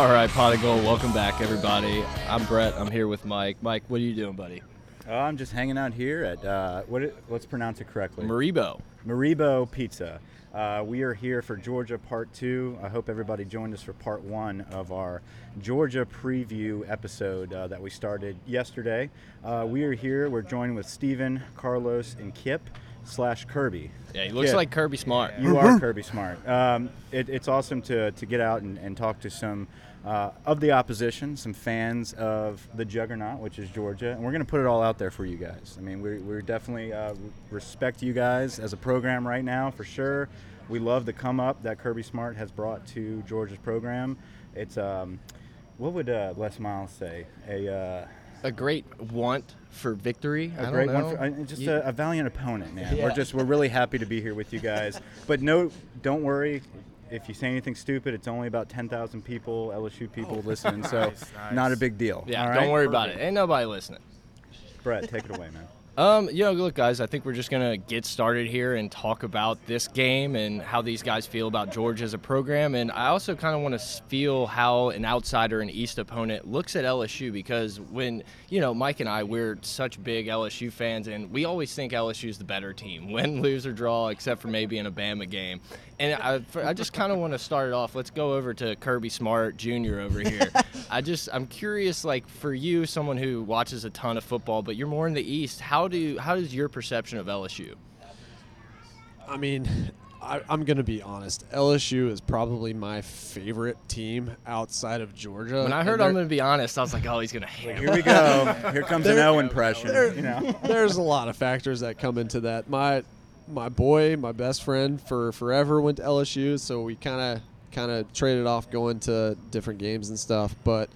All right, Pot of Gold, welcome back, everybody. I'm Brett. I'm here with Mike. Mike, what are you doing, buddy? Uh, I'm just hanging out here at uh, what? It, let's pronounce it correctly. Maribo. Maribo Pizza. Uh, we are here for Georgia Part Two. I hope everybody joined us for Part One of our Georgia preview episode uh, that we started yesterday. Uh, we are here. We're joined with Steven, Carlos, and Kip slash Kirby. Yeah, he looks Kip, like Kirby Smart. You are Kirby Smart. Um, it, it's awesome to, to get out and, and talk to some uh, of the opposition, some fans of the juggernaut, which is Georgia, and we're going to put it all out there for you guys. I mean, we we definitely uh, respect you guys as a program right now for sure. We love the come up that Kirby Smart has brought to Georgia's program. It's um, what would uh, Les Miles say? A uh, a great want for victory. a I great know. one, for, uh, just a, a valiant opponent, man. We're just we're really happy to be here with you guys. But no, don't worry. If you say anything stupid, it's only about 10,000 people, LSU people listening, so Nice, nice. not a big deal. yeah, all don't right? worry about it. Ain't nobody listening. Brett, take it away, man. Um, you know, look, guys, I think we're just gonna get started here and talk about this game and how these guys feel about Georgia as a program. And I also kind of want to feel how an outsider, an East opponent, looks at LSU because when you know Mike and I, we're such big LSU fans, and we always think LSU is the better team, win, lose, or draw, except for maybe in a Bama game. And I, for- I just kind of want to start it off. Let's go over to Kirby Smart Jr. over here. I just, I'm curious, like for you, someone who watches a ton of football, but you're more in the East. How do, how is your perception of LSU? I mean, I, I'm going to be honest. LSU is probably my favorite team outside of Georgia. When I heard I'm going to be honest, I was like, oh, he's going to hate Here we go. Here comes an O impression. there- You know. there's a lot of factors that come into that. My my boy, my best friend for forever went to LSU, so we kind of kind of traded off going to different games and stuff. But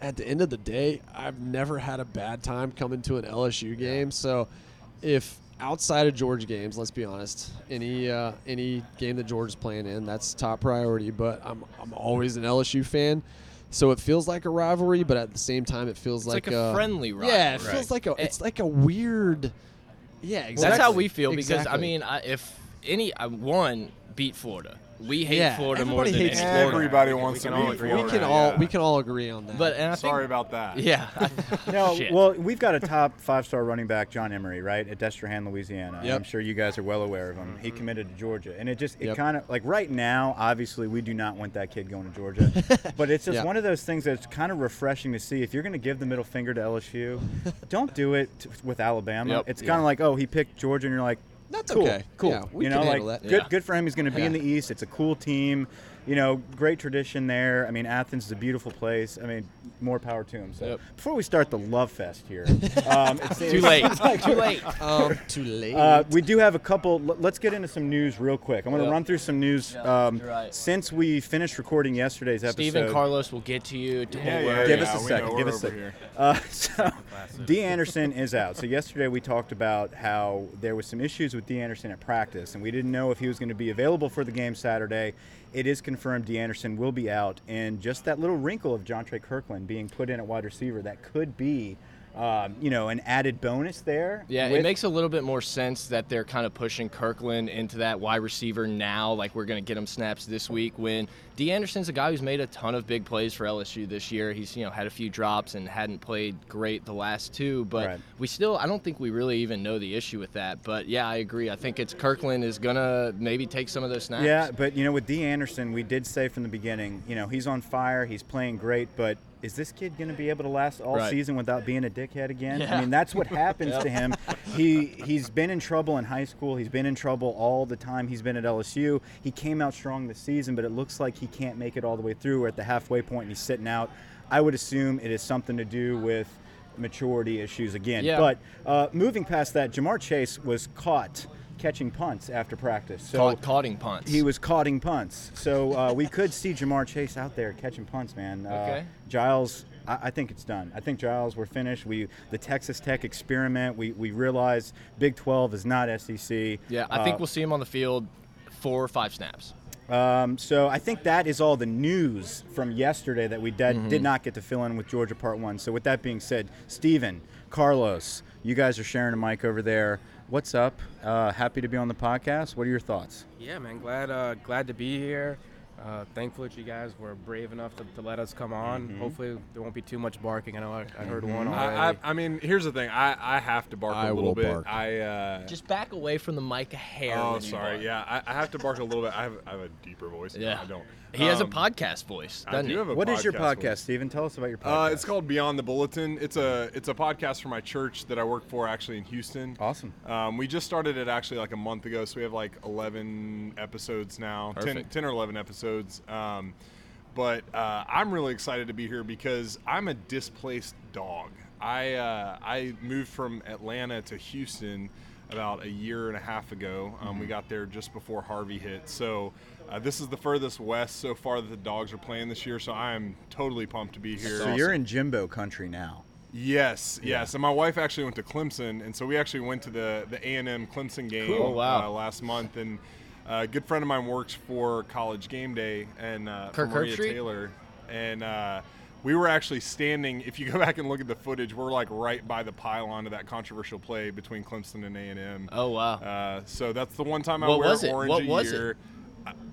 at the end of the day, I've never had a bad time coming to an LSU game. So if outside of George games, let's be honest, any uh, any game that George is playing in, that's top priority. But I'm I'm always an LSU fan. So it feels like a rivalry, but at the same time, it feels It's like, like, a friendly rivalry. yeah, it feels like a. It's like a weird. Yeah, exactly. That's how we feel because I mean, I, if any uh, one beat Florida, we hate Yeah, Florida more everybody than hates Florida. Everybody We wants can to all beat agree we on can all yeah. we can all agree on that. But and I Sorry think, about that. yeah, No, well, we've got a top five-star running back, John Emery, right at Destrehan, Louisiana. Yep. I'm sure you guys are well aware of him. He mm-hmm. committed to Georgia, and it just it Yep. kind of like right now, obviously, we do not want that kid going to Georgia, but it's just Yeah. one of those things that's kind of refreshing to see. If you're going to give the middle finger to LSU, don't do it t- with Alabama. Yep. It's kind of like, oh, he picked Georgia, and you're like. That's cool, okay. Cool. Yeah, we you can know, like that. good. Yeah. Good for him. He's going to be in the East. It's a cool team. You know, great tradition there. I mean, Athens is a beautiful place. I mean, more power to him. So Yep. before we start the love fest here, um, it's, too late, too late. um, too late. uh, we do have a couple. l- Let's get into some news real quick. I'm going to Yep. run through some news. Yeah, um, right. Since we finished recording yesterday's episode, Stephen Carlos will get to you. Don't Yeah, yeah. Give yeah, us a second. Give us a second. here. Uh, so, Dee Anderson is out. So yesterday we talked about how there was some issues with Dee Anderson at practice, and we didn't know if he was going to be available for the game Saturday. It is confirmed Dee Anderson will be out, and just that little wrinkle of Jontre Kirklin being put in at wide receiver that could be, um, you know, an added bonus there. Yeah, it makes a little bit more sense that they're kind of pushing Kirklin into that wide receiver now. Like we're going to get him snaps this week. When Dee Anderson's a guy who's made a ton of big plays for LSU this year. He's you know had a few drops and hadn't played great the last two, but Right. we still I don't think we really even know the issue with that. But yeah, I agree. I think it's Kirklin is gonna maybe take some of those snaps. Yeah, but you know, with Dee Anderson, we did say from the beginning, you know, he's on fire, he's playing great, but is this kid going to be able to last all Right. season without being a dickhead again? I mean, that's what happens to him. He he's been in trouble in high school. He's been in trouble all the time. He's been at LSU. He came out strong this season, but it looks like he can't make it all the way through. We're at the halfway point, and he's sitting out. I would assume it is something to do with maturity issues again. Yeah. But uh, moving past that, Ja'Marr Chase was caught catching punts after practice. So Caught, caughting punts. he was caughting punts. So uh, we could see Ja'Marr Chase out there catching punts, man. Uh, Okay. Giles, I, I think it's done. I think Giles, we're finished. We the Texas Tech experiment. We we realize Big 12 is not SEC. Yeah, I think Uh, we'll see him on the field four or five snaps. Um, so I think that is all the news from yesterday that we did, Mm-hmm. did not get to fill in with Georgia Part One. So with that being said, Steven, Carlos, you guys are sharing a mic over there. What's up? Uh, happy to be on the podcast. What are your thoughts? Yeah, man. Glad uh, glad to be here. Uh, thankful that you guys were brave enough to, to let us come on. Mm-hmm. Hopefully there won't be too much barking. I know I, I heard one I, already. I, I mean, here's the thing. I, I have to bark I a little will bit. bark. I uh, Just back away from the mic a hair. oh sorry. Yeah, I, I have to bark a little bit. I have, I have a deeper voice. Yeah. I don't. He has a Um, podcast voice. I do he? have a podcast. What is your podcast podcast, voice. Steven? Tell us about your podcast. Uh, it's called Beyond the Bulletin. It's a it's a podcast for my church that I work for actually in Houston. Awesome. Um, we just started it actually like a month ago, so we have like 11 episodes now, 10, Perfect. 10 or 11 episodes. Um, but uh, I'm really excited to be here because I'm a displaced dog. I uh, I moved from Atlanta to Houston about a year and a half ago. Um, Mm-hmm. We got there just before Harvey hit, so. Uh, this is the furthest west so far that the dogs are playing this year, so I am totally pumped to be here. So you're in Jimbo country now. Yes, yes. And my wife actually went to Clemson, and so we actually went to the the A and M Clemson game Cool, wow. uh, last month. And a good friend of mine works for College Game Day and uh, for Kirk Maria? Taylor, and uh, we were actually standing. If you go back and look at the footage, we're like right by the pylon of that controversial play between Clemson and A and M. Oh wow. Uh, so that's the one time I What wear was it? orange What a was year. I-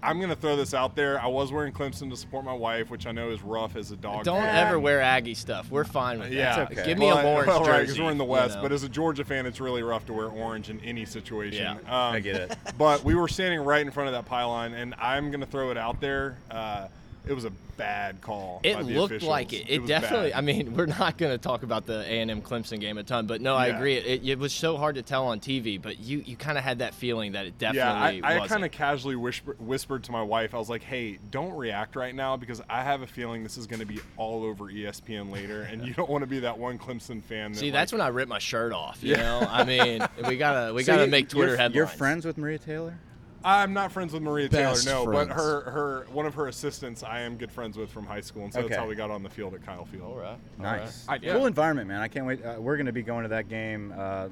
I'm gonna throw this out there. I was wearing Clemson to support my wife, which I know is rough as a dog. Don't fan. ever wear Aggie stuff. We're fine with that. Yeah, It's okay. Give me Well, a orange well, jersey. right, because we're in the you West. know. But as a Georgia fan, it's really rough to wear orange in any situation. Yeah, um, I get it. But we were standing right in front of that pylon, and I'm gonna throw it out there. Uh, it was a bad call. It by looked officials. like it. It, was definitely. bad. I mean, we're not going to talk about the A and M Clemson game a ton, but no, I Yeah. agree. It, it was so hard to tell on TV, but you you kind of had that feeling that it Yeah, definitely I, I kind of casually whisper, whispered to my wife. I was like, "Hey, don't react right now because I have a feeling this is going to be all over ESPN later, and you don't want to be that one Clemson fan." That, See, like, that's when I rip my shirt off. You Yeah. know, I mean, we gotta we So gotta you- make Twitter you're, headlines. You're friends with Maria Taylor? I'm not friends with Maria Best Taylor, no, friends. but her her one of her assistants I am good friends with from high school, and so Okay. that's how we got on the field at Kyle Field. All right. all Nice. right. I- yeah. Cool environment, man. I can't wait. Uh, we're going to be going to that game uh,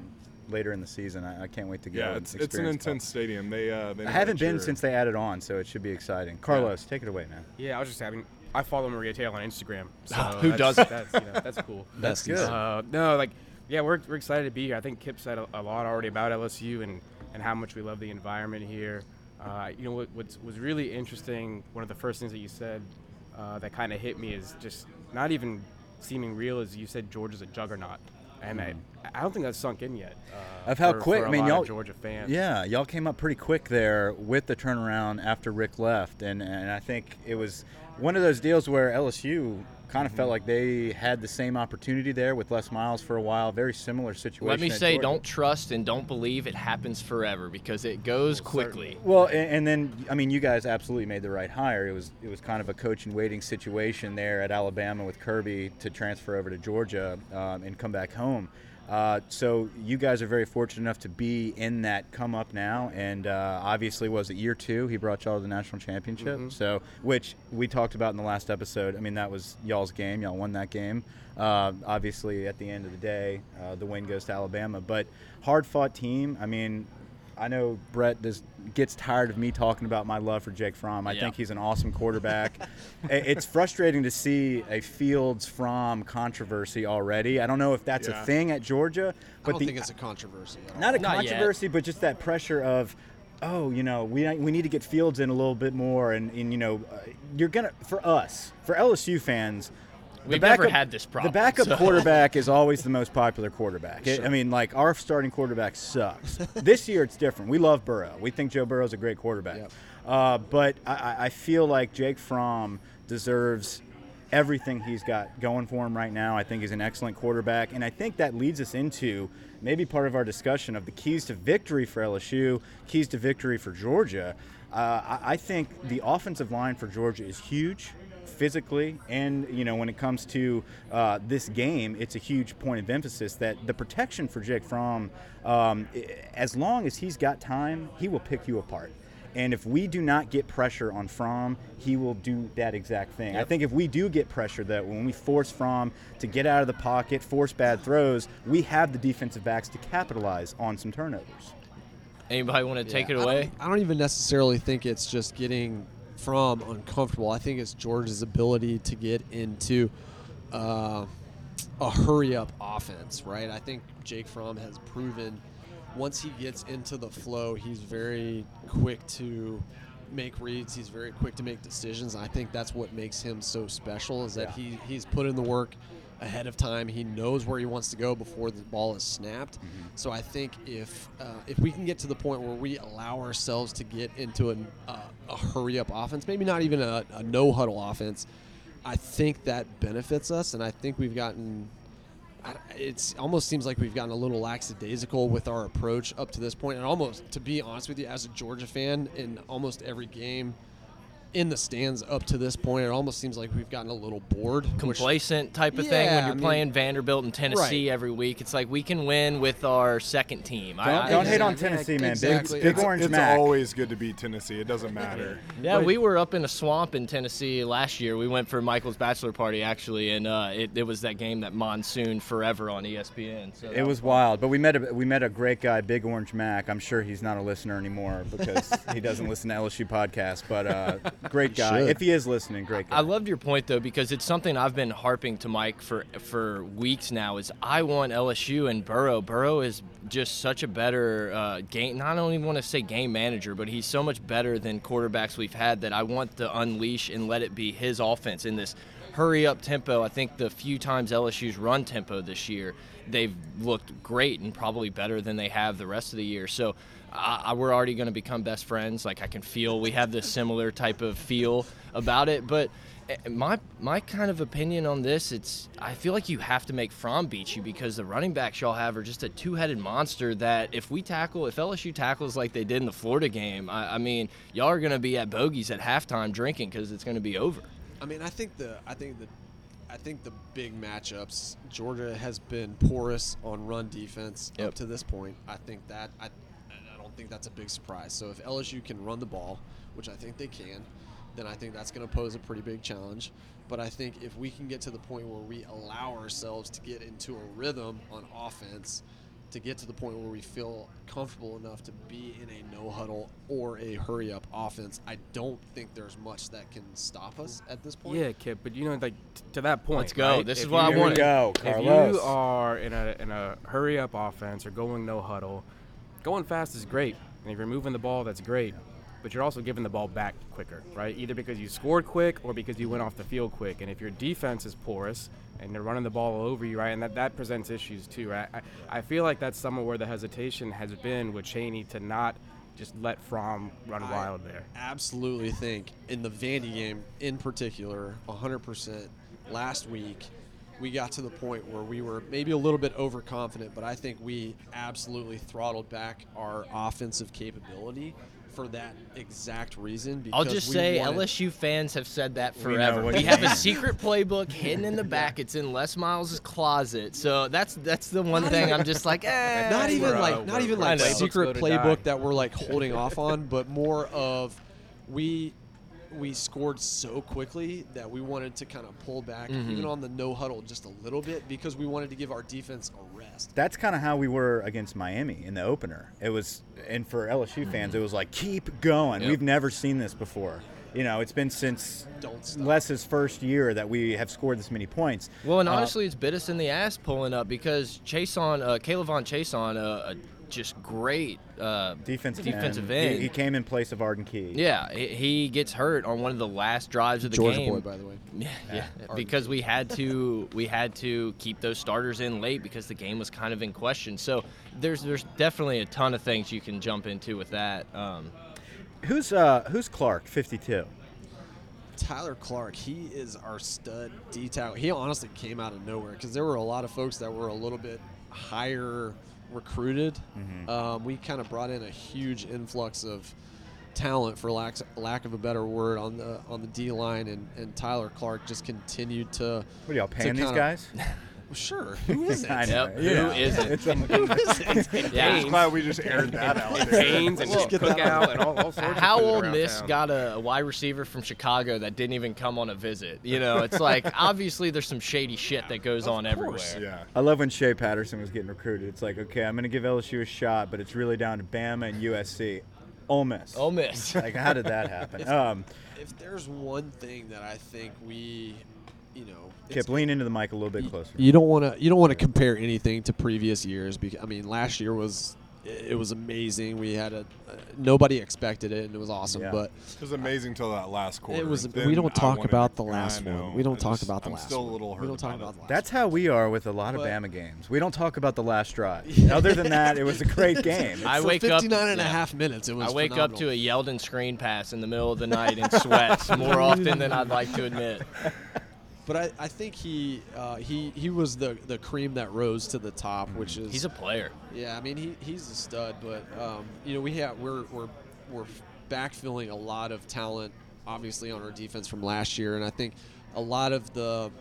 later in the season. I, I can't wait to go. Yeah, and it's it's an experience intense stadium. They uh, they I haven't been cheer. since they added on, so it should be exciting. Carlos, take it away, man. yeah, I was just having. I follow Maria Taylor on Instagram. So Who that's, doesn't? That's, you know, that's cool. That's good. Uh, no, like, yeah, we're, we're excited to be here. I think Kip said a, a lot already about LSU and, and how much we love the environment here. Uh, you know, what what's, was really interesting, one of the first things that you said uh, that kind of hit me is just not even seeming real is you said Georgia's a juggernaut. And I, I don't think that's sunk in yet. Uh. Of how for- quick- for I mean, y'all- Georgia fans. Yeah, y'all came up pretty quick there with the turnaround after Richt left, and, and I think it was one of those deals where LSU kind of felt like they had the same opportunity there with Les Miles for a while. Very similar situation. Let me say, Georgia. don't trust and don't believe it happens forever because it goes quickly. Well, and, and then I mean, you guys absolutely made the right hire. It was it was kind of a coach and waiting situation there at Alabama with Kirby to transfer over to Georgia um, and come back home. Uh, so you guys are very fortunate enough to be in that come up now, and uh, obviously was it year two he brought y'all to the national championship. So which we talked about in the last episode. I mean that was y'all's game. Y'all won that game. Uh, obviously at the end of the day, uh, the win goes to Alabama, but hard fought team. I mean, I know Brett does, gets tired of me talking about my love for Jake Fromm. I Yeah. think he's an awesome quarterback. It's frustrating to see a Fields Fromm controversy already. I don't know if that's Yeah. a thing at Georgia, I but don't the, think it's a controversy. At all. not a Not yet. controversy, but just that pressure of, oh, you know, we we need to get Fields in a little bit more, and, and you know, uh, you're gonna for us for LSU fans. The We've never backup- had this problem, The backup so- quarterback is always the most popular quarterback. It- I mean, like our starting quarterback sucks. this year it's different. We love Burrow. We think Joe Burrow's a great quarterback. Yep. Uh, but I- I, I feel like Jake Fromm deserves everything he's got going for him right now. I think he's an excellent quarterback, and I think that leads us into maybe part of our discussion of the keys to victory for LSU, keys to victory for Georgia. Uh, I, I think the offensive line for Georgia is huge physically and you know when it comes to uh, this game it's a huge point of emphasis that the protection for jake fromm um, as long as he's got time he will pick you apart and if we do not get pressure on Fromm, he will do that exact thing. I think if we do get pressure, that when we force Fromm to get out of the pocket, force bad throws, we have the defensive backs to capitalize on some turnovers. Anybody want to take Yeah, it I away? don't, I don't even necessarily think it's just getting Fromm uncomfortable. I think it's George's ability to get into uh, a hurry up offense, right? I think Jake Fromm has proven once he gets into the flow, he's very quick to make reads. He's very quick to make decisions. I think that's what makes him so special is that Yeah. he, he's put in the work ahead of time. He knows where he wants to go before the ball is snapped. So I think if uh, if we can get to the point where we allow ourselves to get into an, uh, a hurry up offense, maybe not even a, a no huddle offense, I think that benefits us. And I think we've gotten. I- It's almost seems like we've gotten a little lackadaisical with our approach up to this point, and almost, to be honest with you, as a Georgia fan, in almost every game in the stands up to this point, it almost seems like we've gotten a little bored. which- complacent type of thing when you're I mean- playing Vanderbilt and Tennessee Right. every week. It's like we can win with our second team. I- Don't, I- don't hate on exactly. Tennessee, man. Exactly. Big, big it's, orange it's Mac. always good to beat Tennessee. It doesn't matter. Yeah, we were up in a swamp in Tennessee last year. We went for Michael's bachelor party actually, and uh, it, it was that game that monsoon forever on E ESPN. So that It was wild, but we met a we met a great guy, Big Orange Mac. I'm sure he's not a listener anymore because he doesn't listen to LSU podcasts. But uh, great guy. should. If he is listening, great guy. I loved your point though because it's something I've been harping to Mike for for weeks now. Is I want LSU and Burrow. Burrow is just such a better uh, game. Not only want to say game manager, but he's so much better than quarterbacks we've had that I want to unleash and let it be his offense in this hurry up tempo. I think the few times LSU's run tempo this year, they've looked great and probably better than they have the rest of the year. So. I, we're already going to become best friends. Like I can feel we have this similar type of feel about it. But eh, my my kind of opinion on this, it's I feel like you have to make Fromm beat you because the running backs y'all have are just a two-headed monster. That if we tackle, if LSU tackles like they did in the Florida game, I, I mean, y'all are going to be at bogeys at halftime drinking because it's going to be over. I mean, I think the I think the I think the big matchups. Georgia has been porous on run defense Yep. up to this point. I think that I don't think that's a big surprise. So if LSU can run the ball, which I think they can, then I think that's going to pose a pretty big challenge. But I think if we can get to the point where we allow ourselves to get into a rhythm on offense, to get to the point where we feel comfortable enough to be in a no huddle or a hurry up offense, I don't think there's much that can stop us at this point. Yeah, Kip, but you know, like t- to that point. Let's go. right? This is If what I want to we wanted. go, If you are in a in a hurry up offense or going no huddle, going fast is great. And if you're moving the ball, that's great. But you're also giving the ball back quicker, right? Either because you scored quick or because you went off the field quick. And if your defense is porous and they're running the ball all over you, right, and that, that presents issues too, right? I, I feel like that's somewhere where the hesitation has been with Chaney to not just let Fromm run I wild there. absolutely think in the Vandy game in particular, 100%, last week, we got to the point where we were maybe a little bit overconfident, but I think we absolutely throttled back our offensive capability for that exact reason. Because I'll just we say wanted- LSU fans have said that forever. what We, you have a secret playbook hidden in the back. It's in Les Miles' closet. So that's that's the one thing I'm just like, eh. not even We're, uh, like not even like secret playbook die. that we're like holding off on, but more of we we scored so quickly that we wanted to kind of pull back Mm-hmm. even on the no huddle just a little bit because we wanted to give our defense a rest. That's kind of how we were against Miami in the opener. It was, and for LSU fans, it was like keep going. Yep. We've never seen this before. You know, it's been since Don't. Les's first year that we have scored this many points. Well, and Uh, honestly, it's bit us in the ass pulling up because Chaisson uh, K'Lavon Chaisson uh, a just great uh, defensive, defensive end. end. He, he came in place of Arden Key. yeah, he, he gets hurt on one of the last drives of the Georgia game. boy, by the way. Yeah, yeah. because we had to we had to keep those starters in late because the game was kind of in question. So there's there's definitely a ton of things you can jump into with that. Um, Who's uh who's Clark? Fifty two. Tyler Clark, he is our stud D tackle. He honestly came out of nowhere because there were a lot of folks that were a little bit higher recruited. Um, we kind of brought in a huge influx of talent, for lack lack of a better word, on the on the D line, and, and Tyler Clark just continued to. What are y'all paying these kinda- guys? Sure, who is it? I it? know. Yep, who Yeah. isn't? It's a- who is it? Yeah. I'm glad we just aired that out there. Canes and Well, get that cookout and all, all sorts How of food Ole around Miss town. got a, a wide receiver from Chicago that didn't even come on a visit? You know, it's like obviously there's some shady shit that goes on everywhere. Yeah. I love when Shea Patterson was getting recruited. It's like, okay, I'm going to give LSU a shot, but it's really down to Bama and USC. Ole Miss. Ole Miss. Like, how did that happen? Um, If there's one thing that I think we, you know, Kip, it's- lean into the mic a little bit closer. You don't want to. You don't want to compare anything to previous years. Because I mean, last year was it was amazing. We had a uh, nobody expected it, and it was awesome. Yeah. But It was amazing till that last quarter. it was. We don't talk about the last one. We don't talk about the I'm last still one. a little hurt We don't talk about about the last. That's how we are with a lot of But- Bama games. We don't talk about the last drive. Other than that, it was a great game. I For wake up 59 and a yeah. half minutes. It was. I wake up to phenomenal. a Yeldon screen pass in the middle of the night in sweats more often than I'd like to admit. But I, I think he uh, he he was the the cream that rose to the top, Mm. which is He's a player. Yeah, I mean he, he's a stud, but um, you know we have we're we're we're backfilling a lot of talent, obviously on our defense from last year, and I think a lot of the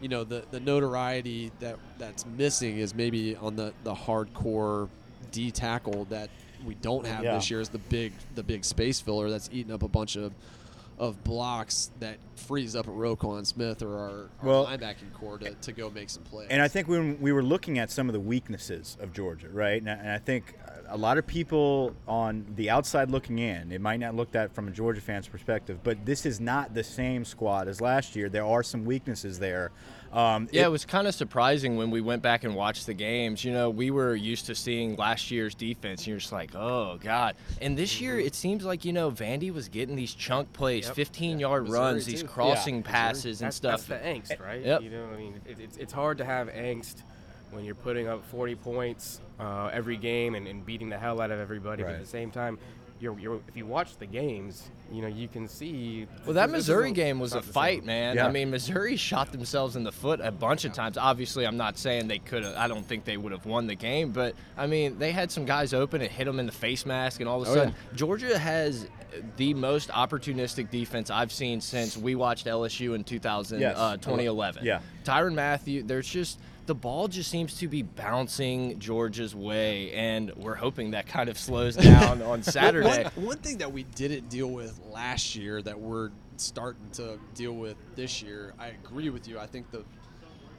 you know the the notoriety that that's missing is maybe on the the hardcore D tackle that we don't have Yeah. this year is the big the big space filler that's eating up a bunch of of blocks that frees up a Roquan Smith or our, our Well- linebacking core to, to go make some plays. And I think when we were looking at some of the weaknesses of Georgia, right? And I, and I think a lot of people on the outside looking in, it might not look that from a Georgia fan's perspective, but this is not the same squad as last year. There are some weaknesses there. Um, Yeah, it was kind of surprising when we went back and watched the games. You know, we were used to seeing last year's defense, and you're just like, oh, God. And this year, it seems like, you know, Vandy was getting these chunk plays, Yep. 15 yard Missouri, runs, these crossing Yeah, passes and that's, stuff. That's the angst, right? Yep. You know, I mean, it, it's, it's hard to have angst when you're putting up 40 points uh, every game and, and beating the hell out of everybody. But at the same time, you're, you're, if you watch the games, you know, you can see. Well, that Missouri isn't- game was a fight, man. Yeah. I mean, Missouri shot themselves in the foot a bunch of times. Obviously, I'm not saying they could have. I don't think they would have won the game, but I mean, they had some guys open and hit them in the face mask, and all of a Oh, sudden, yeah. Georgia has the most opportunistic defense I've seen since we watched LSU in 2000, Yes. uh, 2011. Yeah. Tyrann Mathieu, there's just the ball just seems to be bouncing Georgia's way, and we're hoping that kind of slows down on Saturday. One, one thing that we didn't deal with last year that we're starting to deal with this year, I agree with you. I think the,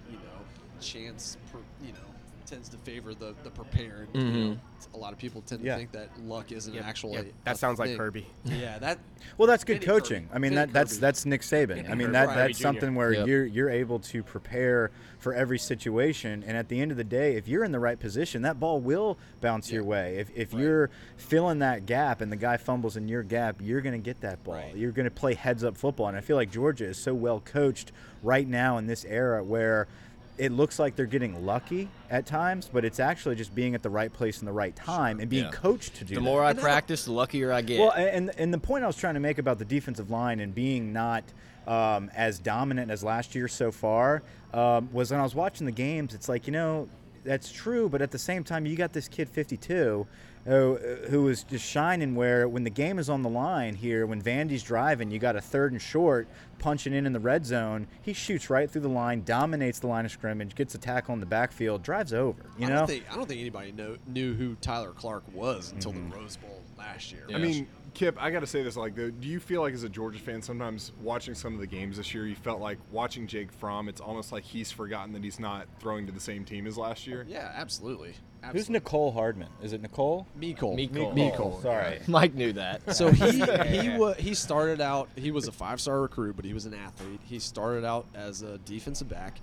you know, chance, per, you know, tends to favor the the prepared. You mm-hmm. know, a lot of people tend to Yeah. think that luck isn't Yep, actually. yep. That sounds like. Kirby. Yeah, that. Well, that's good Andy coaching. Kirby. I mean, Andy that, that's Kirby. that's Nick Saban. Andy I mean, Kirby. that that's Jr. something where Yep. you're you're able to prepare for every situation, and at the end of the day, if you're in the right position, that ball will bounce your way. If if you're filling that gap and the guy fumbles in your gap, you're going to get that ball. Right. You're going to play heads up football, and I feel like Georgia is so well coached right now in this era where. It looks like they're getting lucky at times, but it's actually just being at the right place in the right time and being Yeah. coached to do The that. more I And practice, the luckier I get. Well, and and the point I was trying to make about the defensive line and being not um, as dominant as last year so far um, was when I was watching the games. It's like you know that's true, but at the same time, you got this kid 52 who, who is just shining. Where when the game is on the line here, when Vandy's driving, you got a third and short punching in in the red zone. He shoots right through the line, dominates the line of scrimmage, gets a tackle in the backfield, drives over. You I know. don't think I don't think anybody know, knew who Tyler Clark was until Mm-hmm. the Rose Bowl last year. Yeah. I mean, Kip, I got to say this: like, do you feel like as a Georgia fan, sometimes watching some of the games this year, you felt like watching Jake Fromm? It's almost like he's forgotten that he's not throwing to the same team as last year. Yeah, absolutely. Who's. Nicole Hardman? Is it Nicole? Miko. Miko. Miko. Sorry. Mike knew that. So he he wa- he started out. He was a five star recruit, but he was an athlete. He started out as a defensive back.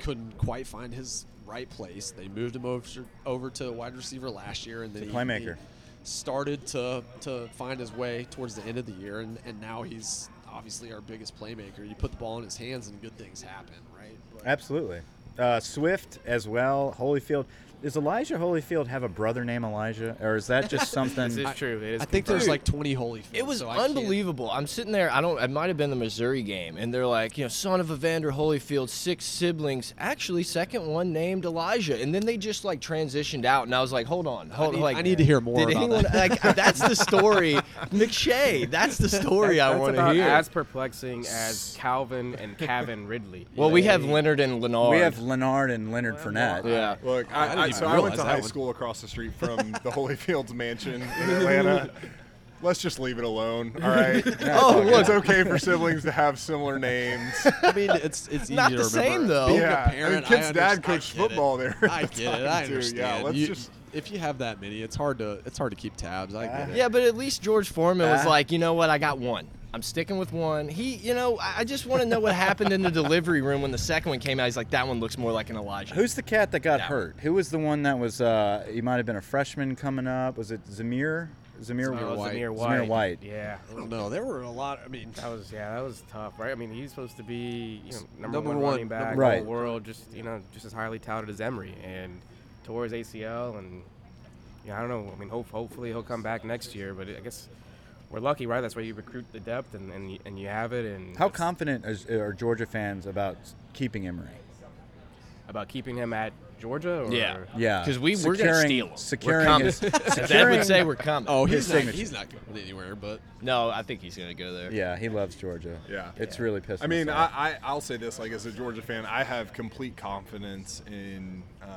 Couldn't quite find his right place. They moved him over over to wide receiver last year, and then He's he- playmaker. he started to to find his way towards the end of the year, and, and now he's obviously our biggest playmaker. You put the ball in his hands, and good things happen, right? But- Absolutely. Uh, Swift as well. Holyfield. Does Elijah Holyfield have a brother named Elijah, or is that just something? This is true. It is I think there's like 20 Holyfield. It was so unbelievable. I'm sitting there. I don't. It might have been the Missouri game, and they're like, you know, son of Evander Holyfield, six siblings. Actually, second one named Elijah, and then they just like transitioned out, and I was like, hold on, hold. need- like, I need to hear more Did about anyone? that. Like, that's the story, McShay. That's the story I want to hear. as perplexing as Calvin and Kevin Ridley. well, we have Leonard and Lanard. we have Leonard and Lanard Fournette. Yeah. Look, I I, didn't I, so I went to high one. school across the street from the Holyfields mansion in Atlanta. Let's just leave it alone, all right? Oh, look. it's okay for siblings to have similar names. I mean, it's it's easy Not to the remember. same, though. Being a Yeah, parent, and Kip's I dad coached I get it. football there I at get it. time, I too. understand. Yeah, let's You- just- if you have that many, it's hard to it's hard to keep tabs. I get it. Yeah, but at least George Foreman was Ah. like, you know what? I got one. I'm sticking with one. He, you know, I I just want to know what happened in the delivery room when the second one came out. He's like, that one looks more like an Elijah. Who's the cat that got That hurt? Who was the one that was? Uh, he might have been a freshman coming up. Was it Zamir? Zamir Oh, White. Zamir Zamir White. White. Yeah. I don't know. There were a lot. I mean, That was yeah, that was tough, right? I mean, he's supposed to be you know, number, Number one, one, running back number in one. the world, just you know, just as highly touted as Emery, and tore his ACL, and yeah, I don't know. I mean, hope, hopefully he'll come back next year, but I guess we're lucky, right? That's why you recruit the depth, and and you, and you have it. And How confident is, are Georgia fans about keeping Emery? about keeping him at Georgia? Or? Yeah. Yeah, 'Cause we- we're gonna steal him. We're Securing coming. his, As Ed securing, would say, we're coming. oh, His he's not, signature. he's not going anywhere. But no, I think he's gonna go there. yeah, he loves Georgia. Yeah. it's really pissing. I mean, I, I I'll say this, like as a Georgia fan, I have complete confidence in um,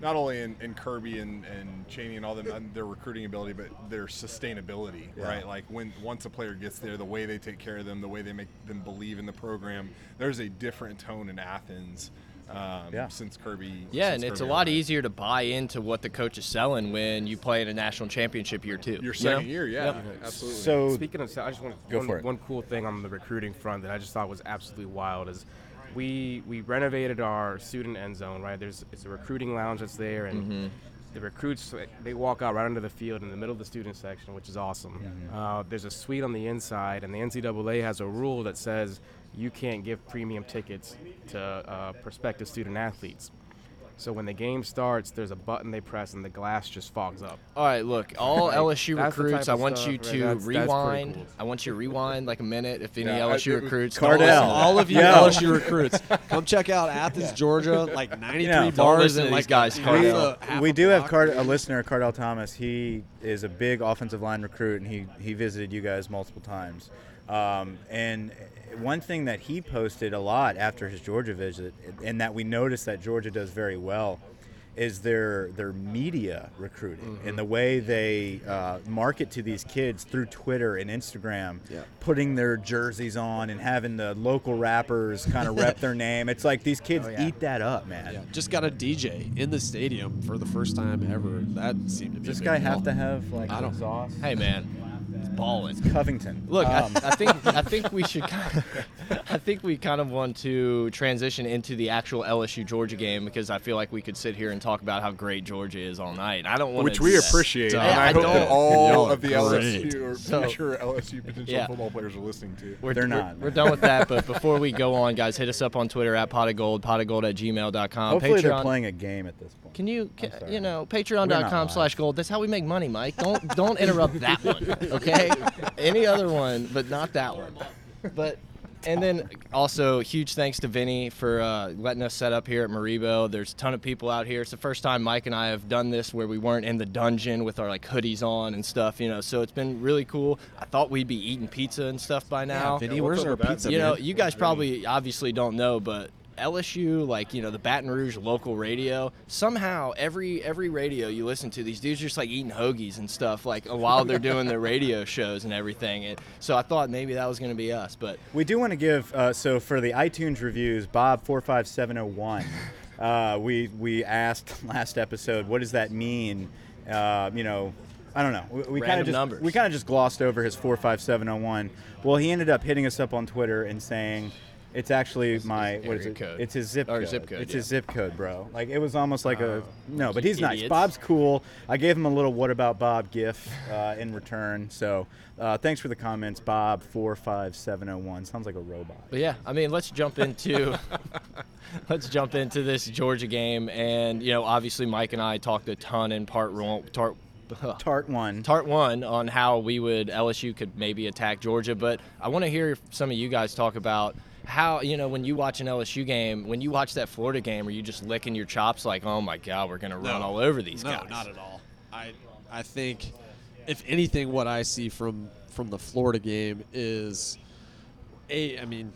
not only in, in Kirby and, and Chaney and all them, and their recruiting ability, but their sustainability, Yeah. right? Like when once a player gets there, the way they take care of them, the way they make them believe in the program, there's a different tone in Athens. Um, Yeah. Since Kirby. Yeah, since and it's a lot arrived. easier to buy into what the coach is selling when you play in a national championship year too. Your you know? second year, yeah, Yep. absolutely. so Speaking of, I just want to Go one, for it. one cool thing on the recruiting front that I just thought was absolutely wild is we we renovated our student end zone. Right, there's it's a recruiting lounge that's there, and Mm-hmm. the recruits they walk out right onto the field in the middle of the student section, which is awesome. Uh, there's a suite on the inside, and the NCAA has a rule that says you can't give premium tickets to uh, prospective student athletes. So when the game starts, there's a button they press, and the glass just fogs up. All right, look, all LSU that's the recruits, type I of want stuff, you right? to That's- that's pretty rewind. cool. I want you to rewind like a minute if any Yeah, I- LSU it recruits. Kardell. don't listen. all of you Yeah. LSU recruits, come check out Athens, Georgia. Like 93 Yeah. Don't bars listen and to like these guys, a- Kardell. a- half we a do have block. Card- a listener, Kardell Thomas. He is a big offensive line recruit, and he he visited you guys multiple times. Um, and one thing that he posted a lot after his Georgia visit, and that we noticed that Georgia does very well, is their their media recruiting and the way they uh, market to these kids through Twitter and Instagram, Yeah. putting their jerseys on and having the local rappers kind of rep their name. It's like these kids Oh, yeah. eat that up, man. Yeah, just got a DJ in the stadium for the first time ever. That seemed to be. Does this guy have to have like I don't- exhaust? Hey man, it's. Covington. Look, Um, I, I think I think we should. Kind of, I think we kind of want to transition into the actual LSU Georgia game because I feel like we could sit here and talk about how great Georgia is all night. I don't want Which we appreciate, Yeah, and I, I hope don't. that all of the great. LSU or So- future LSU potential Yeah. football players are listening to. We're, They're we're- not, We're, done with that, but before we go on, guys, hit us up on Twitter at pot of gold, pot of gold at gmail.com. hopefully they're Patreon. playing a game at this point. Can you, ca sorry. you know, We're patreon.com slash gold. That's how we make money, Mike. Don't don't interrupt that one, okay? Any other one, but not that one. But and then also huge thanks to Vinny for uh, letting us set up here at Maribo. There's a ton of people out here. It's the first time Mike and I have done this where we weren't in the dungeon with our like hoodies on and stuff, you know. So it's been really cool. I thought we'd be eating pizza and stuff by now. Vinny, Yeah, where's our up with pizza? you know, you guys probably obviously don't know, but LSU, like you know, the Baton Rouge local radio, somehow every every radio you listen to, these dudes are just like eating hoagies and stuff, like while they're doing their radio shows and everything. And so I thought maybe that was going to be us, but We do want to give uh, so for the iTunes reviews, Bob four five seven zero one. Uh, we we asked last episode, what does that mean? Uh, you know, I don't know. We, we kind of just numbers. we kind of just glossed over his four five seven zero one. Well, he ended up hitting us up on Twitter and saying. It's actually my his what is area it? code. It's his zip Or code. zip code, It's yeah. his zip code, bro. Like it was almost like a Oh. no, but he's nice. Idiots. Bob's cool. I gave him a little "What about Bob?" gif uh, in return. So uh, thanks for the comments, Bob four five seven zero one. Sounds like a robot. but yeah, I mean, let's jump into let's jump into this Georgia game. And you know, obviously, Mike and I talked a ton in part one, tart, Tart one. Tart one on how we would LSU could maybe attack Georgia, but I want to hear some of you guys talk about how you know when you watch an LSU game, when you watch that Florida game, are you just licking your chops like, oh my god, we're gonna run No. all over these no, guys? not at all. I I think if anything, what I see from from the Florida game is a. I mean,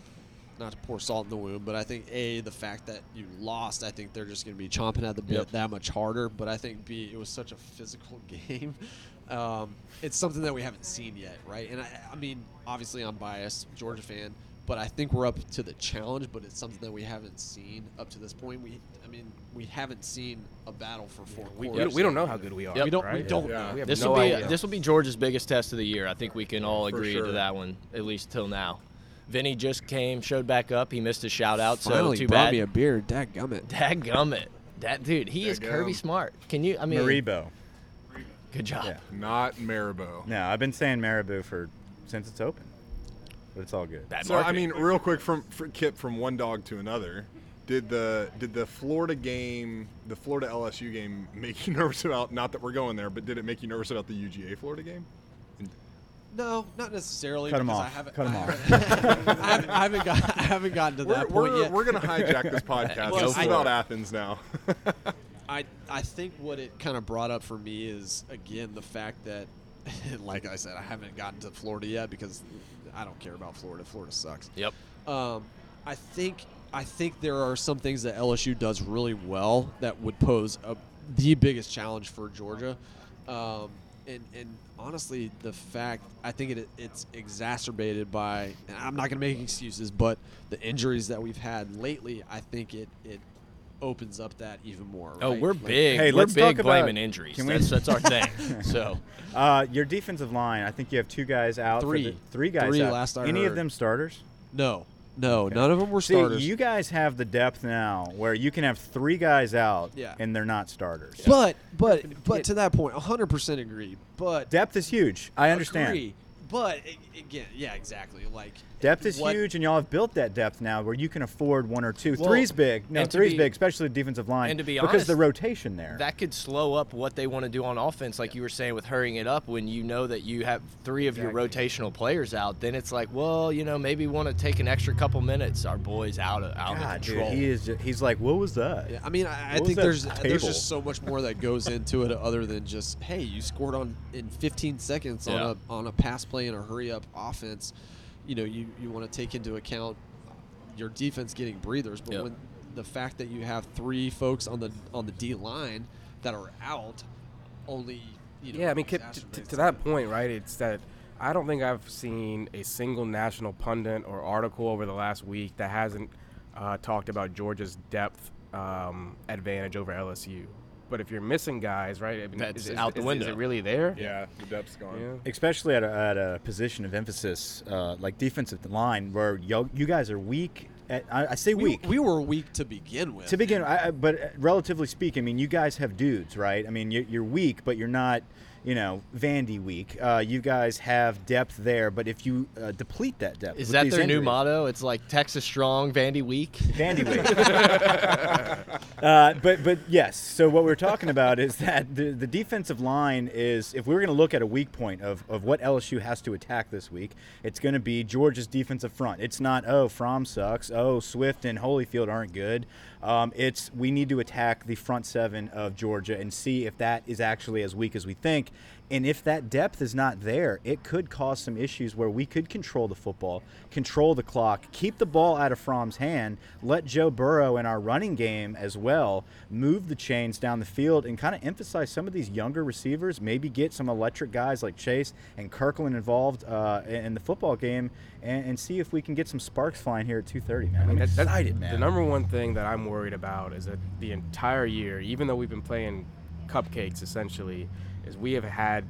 not to pour salt in the wound, but I think a the fact that you lost. I think they're just going to be chomping at the bit Yep. that much harder. But I think b it was such a physical game. Um, it's something that we haven't seen yet, right? And I, I mean, obviously, I'm biased, Georgia fan. But I think we're up to the challenge, but it's something that we haven't seen up to this point. We, I mean, we haven't seen a battle for four We, we, quarters. we don't know how good we are. Yep. We don't- we don't Yeah. know. We have This no will be idea. this will be Georgia's biggest test of the year. I think we can all For agree sure. to that one, at least till now. Vinny just came, showed back up. He missed a shout out, Finally so too brought bad. me a beer. Dadgummit. Dadgummit. That dude, he is Dadgum. Kirby smart. Can you? I mean, Maribo. good job. Yeah. Not Maribo. No, I've been saying Maribo for since it's open, but it's all good. Bad So I mean, real quick from for Kip from one dog to another. Did the did the Florida game, the Florida LSU game, make you nervous about? Not that we're going there, but did it make you nervous about the UGA Florida game? No, not necessarily. Cut him off. I haven't, Cut him off. I haven't, I haven't, got, I haven't gotten to We're, that point we're, yet. we're gonna hijack this podcast. Well, this is I- about Athens now. I I think what it kind of brought up for me is again the fact that, like I said, I haven't gotten to Florida yet because I don't care about Florida. Florida sucks. Yep. Um, I think I think there are some things that LSU does really well that would pose a, the biggest challenge for Georgia. Um, and, and honestly, the fact I think it, it's exacerbated by, and I'm not going to make excuses, but the injuries that we've had lately, I think it it opens up that even more. Oh, we're Like, big. Hey, we're let's talk big about- blaming injuries. can we- That's, that's our thing. So Uh, your defensive line. I think you have two guys out. for Three. the, three guys Three out. last I Any of them starters? No, no, Okay. none of them were See, starters. you guys have the depth now where you can have three guys out, Yeah. and they're not starters. but but but to that point, 100% agree. But Depth is huge. I understand. Agree. But again, yeah, exactly. Like Depth is what- huge, and y'all have built that depth now where you can afford one or two. Well, three's big. No, three's be- big, especially the defensive line. and to be because the rotation there. that could slow up what they want to do on offense, like you were saying with hurrying it up. When you know that you have three of your rotational players out, then it's like, well, you know, maybe want to take an extra couple minutes. Our boys out of out God, of dude, control. he is. ju- He's like, what was that? Yeah, I mean, I, I think that there's there's just so much more that goes into it other than just hey, you scored on in 15 seconds on a on a pass play and a hurry up offense. You know, you you want to take into account your defense getting breathers, but Yep. when the fact that you have three folks on the on the D line that are out, only you know. yeah, I mean, to, to, to that point, right? It's that I don't think I've seen a single national pundit or article over the last week that hasn't uh, talked about Georgia's depth um, advantage over LSU. But if you're missing guys, right? I mean, That's is, is- out the window. Is it really there? yeah, the depth's gone. Yeah. especially at a, at a position of emphasis uh, like defensive line, where yo, you guys are weak. At, I, I say We, weak we were weak to begin with. to begin. I, I- but uh, relatively speaking, I mean, you guys have dudes, right? I mean, you're, you're weak, but you're not, you know, Vandy week. Uh, you guys have depth there, but if you uh, deplete that depth, Is that their new motto? It's like Texas strong, Vandy weak. Vandy weak. uh, but but yes. So what we're talking about is that the, the defensive line is, if we're going to look at a weak point of, of what LSU has to attack this week, it's going to be Georgia's defensive front. It's not oh Fromm sucks, oh Swift and Holyfield aren't good. Um, it's we need to attack the front seven of Georgia and see if that is actually as weak as we think. And if that depth is not there, it could cause some issues where we could control the football, control the clock, keep the ball out of Fromm's hand, let Joe Burrow in our running game as well move the chains down the field and kind of emphasize some of these younger receivers, maybe get some electric guys like Chase and Kirklin involved uh, in the football game and, and see if we can get some sparks flying here at 2.30, man. I mean, I'm excited, man. The number one thing that I'm worried about is that the entire year, even though we've been playing cupcakes essentially, is we have had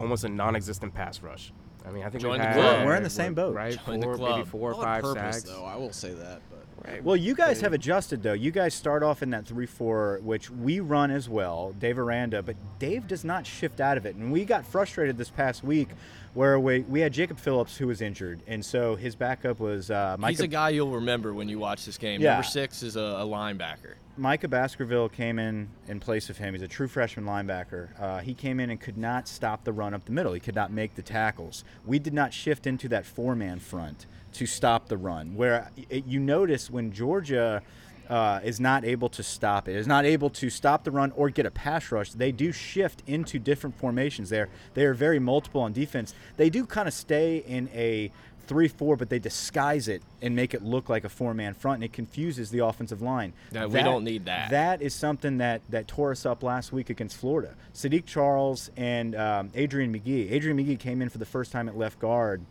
almost a non-existent pass rush. I mean, I think Join we've the had, club. We're in the same boat. right? Join the four, club. maybe four or five purpose, sacks. though. I will say that, but Right. Well, you guys have adjusted though. You guys start off in that three-four, which we run as well, Dave Aranda, but Dave does not shift out of it. And we got frustrated this past week, where we we had Jacob Phillips who was injured, and so his backup was uh, Micah. He's a guy you'll remember when you watch this game. Yeah. Number six is a, a linebacker. Micah Baskerville came in in place of him. He's a true freshman linebacker. Uh, he came in and could not stop the run up the middle. He could not make the tackles. We did not shift into that four-man front to stop the run. Where it, you notice when Georgia uh, is not able to stop it, is not able to stop the run or get a pass rush, they do shift into different formations. There, they are very multiple on defense. They do kind of stay in a three four, but they disguise it and make it look like a four man front, and it confuses the offensive line. No, we don't need that. That is something that that tore us up last week against Florida. Saahdiq Charles and um, Adrian Magee. Adrian Magee came in for the first time at left guard,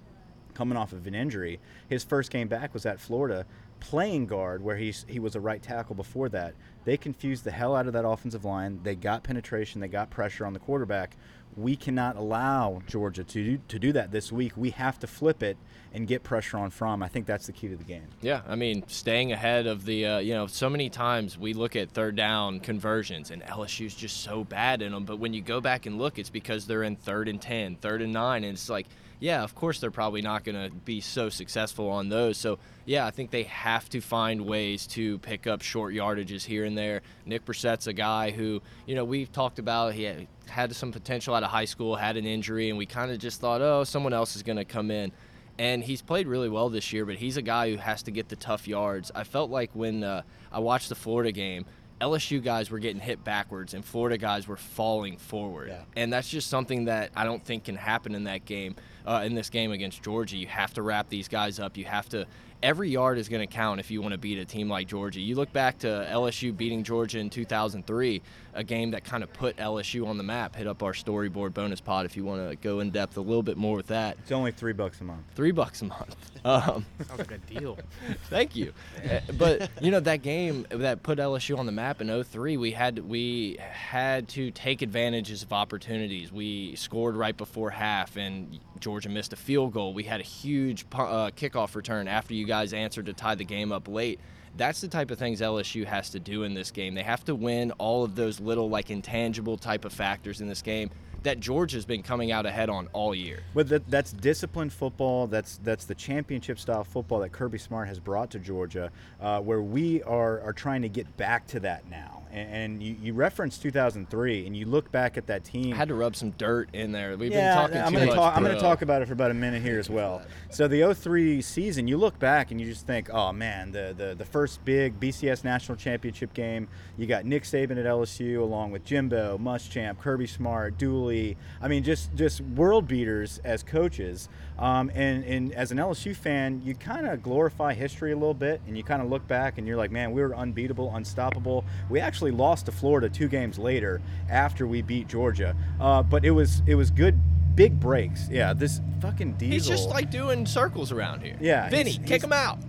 coming off of an injury. His first game back was at Florida, playing guard, where he's he was a right tackle before that. They confused the hell out of that offensive line. They got penetration. They got pressure on the quarterback. We cannot allow Georgia to do, to do that this week. We have to flip it and get pressure on Fromm. I think that's the key to the game. Yeah, I mean, staying ahead of the, uh, you know, so many times we look at third down conversions and LSU's just so bad in them. But when you go back and look, it's because they're in third and 10, third and nine. And it's like, yeah, of course they're probably not going to be so successful on those. So, yeah, I think they have to find ways to pick up short yardages here and there. Nick Brossette's a guy who, you know, we've talked about. He had, some potential out of high school, had an injury, and we kind of just thought, oh, someone else is going to come in and he's played really well this year. But he's a guy who has to get the tough yards. I felt like when uh, I watched the Florida game, LSU guys were getting hit backwards, and Florida guys were falling forward. Yeah. And that's just something that I don't think can happen in that game. Uh, in this game against Georgia, you have to wrap these guys up. You have to. Every yard is going to count if you want to beat a team like Georgia. You look back to LSU beating Georgia in 2003, a game that kind of put LSU on the map. Hit up our storyboard bonus pod if you want to go in depth a little bit more with that. It's only three bucks a month. Three bucks a month. Um, Sounds like a deal. Thank you. Uh, but you know that game that put LSU on the map in 03, we had we had to take advantages of opportunities. We scored right before half and Georgia missed a field goal. We had a huge uh, kickoff return after you guys answered to tie the game up late. That's the type of things LSU has to do in this game. They have to win all of those little like intangible type of factors in this game that Georgia's been coming out ahead on all year. But that, that's disciplined football. That's that's the championship style football that Kirby Smart has brought to Georgia, uh, where we are, are trying to get back to that now. And, and you, you referenced 2003, and you look back at that team. I had to rub some dirt in there. We've yeah, been talking I'm too gonna much. talk. I'm going to talk about it for about a minute here as well. So the 03 season, you look back and you just think, oh man, the the, the first big BCS national championship game. You got Nick Saban at LSU along with Jimbo, Muschamp, Kirby Smart, Dooley. I mean, just just world beaters as coaches. Um, and and as an LSU fan, you kind of glorify history a little bit, and you kind of look back and you're like, man, we were unbeatable, unstoppable. We actually lost to Florida two games later after we beat Georgia, uh, but it was it was good. Big breaks, yeah. This fucking diesel. He's just like doing circles around here. Yeah, Vinny, he's- kick he's- him out.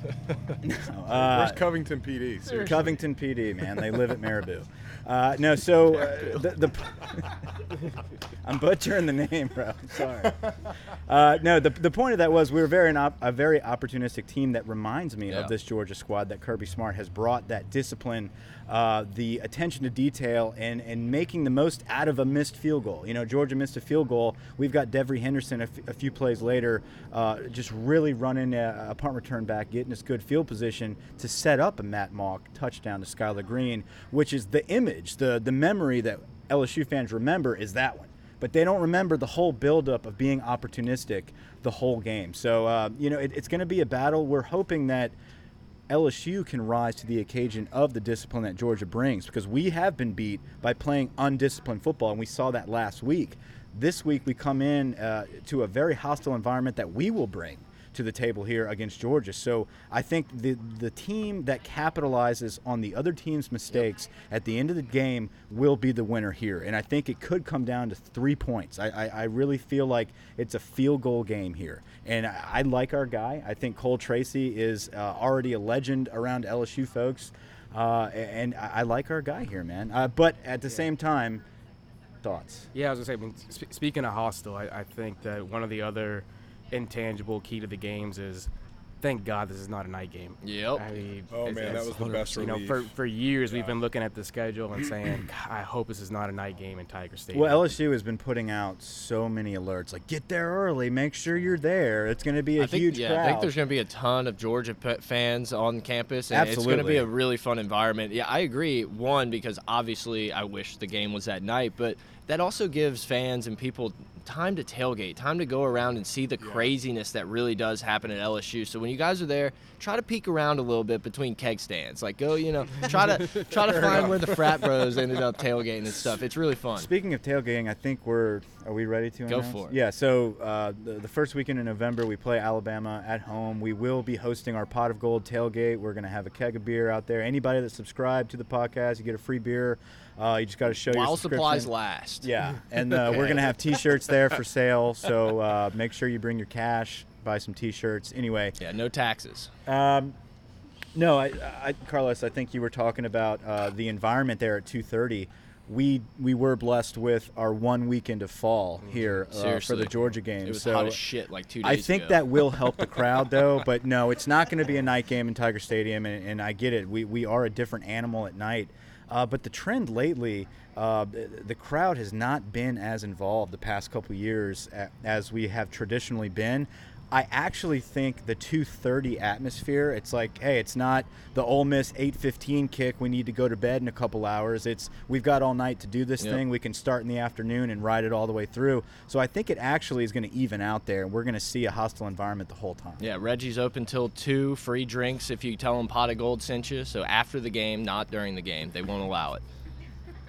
uh, Where's Covington PD? Seriously. Covington PD, man. They live at Marabou. Uh, no, so uh, the, the I'm butchering the name, bro. I'm sorry. Uh, no, the, the point of that was we were very an op- a very opportunistic team that reminds me Yeah. of this Georgia squad that Kirby Smart has brought that discipline, uh, the attention to detail, and and making the most out of a missed field goal. You know, Georgia missed a field goal. We've got Devery Henderson a, f- a few plays later, uh, just really running a, a punt return back, getting us good field position to set up a Matt Mauck touchdown to Skyler Green, which is the image, the the memory that LSU fans remember is that one but they don't remember the whole buildup of being opportunistic the whole game. So, uh, you know, it, it's going to be a battle. We're hoping that LSU can rise to the occasion of the discipline that Georgia brings because we have been beat by playing undisciplined football, and we saw that last week. This week, we come in uh, to a very hostile environment that we will bring to the table here against Georgia. So I think the the team that capitalizes on the other team's mistakes at the end of the game will be the winner here. And I think it could come down to three points. I, I, I really feel like it's a field goal game here. And I, I like our guy. I think Cole Tracy is uh, already a legend around LSU folks. Uh, and I, I like our guy here, man. Uh, but at the same time, thoughts? Yeah, I was gonna say. I mean, sp- speaking of hostile, I, I think that one of the other intangible key to the games is, thank God this is not a night game. Yep. I mean, Oh it's- man, that was the best You know, for, for years we've been looking at the schedule and saying, I hope this is not a night game in Tiger Stadium. Well, LSU has been putting out so many alerts, like get there early, make sure you're there. It's going to be a I think, huge yeah, crowd. I think there's going to be a ton of Georgia fans on campus, and it's going to be a really fun environment. Yeah, I agree. One, because obviously I wish the game was at night, but that also gives fans and people time to tailgate, time to go around and see the craziness that really does happen at LSU. So when you guys are there, try to peek around a little bit between keg stands. Like go, you know, try to try to find where the frat bros ended up tailgating and stuff. It's really fun. Speaking of tailgating, I think we're. Are we ready to? Go announce? for it. Yeah. So uh, the, the first weekend in November, we play Alabama at home. We will be hosting our Pot of Gold tailgate. We're going to have a keg of beer out there. Anybody that subscribed to the podcast, you get a free beer. Uh, you just got to show your While supplies last. Yeah, and uh, we're gonna have T-shirts there for sale. So uh, make sure you bring your cash, buy some T-shirts. Anyway, Yeah, no taxes. um, no, I, I, Carlos, I think you were talking about uh, the environment there at 2:30. We we were blessed with our one weekend of fall here uh, for the Georgia game. It was so hot as shit like two days I think ago. that will help the crowd though, but no, it's not going to be a night game in Tiger Stadium, and, and I get it. We we are a different animal at night, uh, but the trend lately. Uh, the, crowd has not been as involved the past couple years as we have traditionally been. I actually think the 2:30 atmosphere. It's like, hey, it's not the Ole Miss 8:15 kick. We need to go to bed in a couple hours. It's we've got all night to do this Yep. thing. We can start in the afternoon and ride it all the way through. So I think it actually is going to even out there, and we're going to see a hostile environment the whole time. Yeah, Reggie's open till two. Free drinks if you tell them Pot of Gold sent you. So after the game, not during the game, they won't allow it.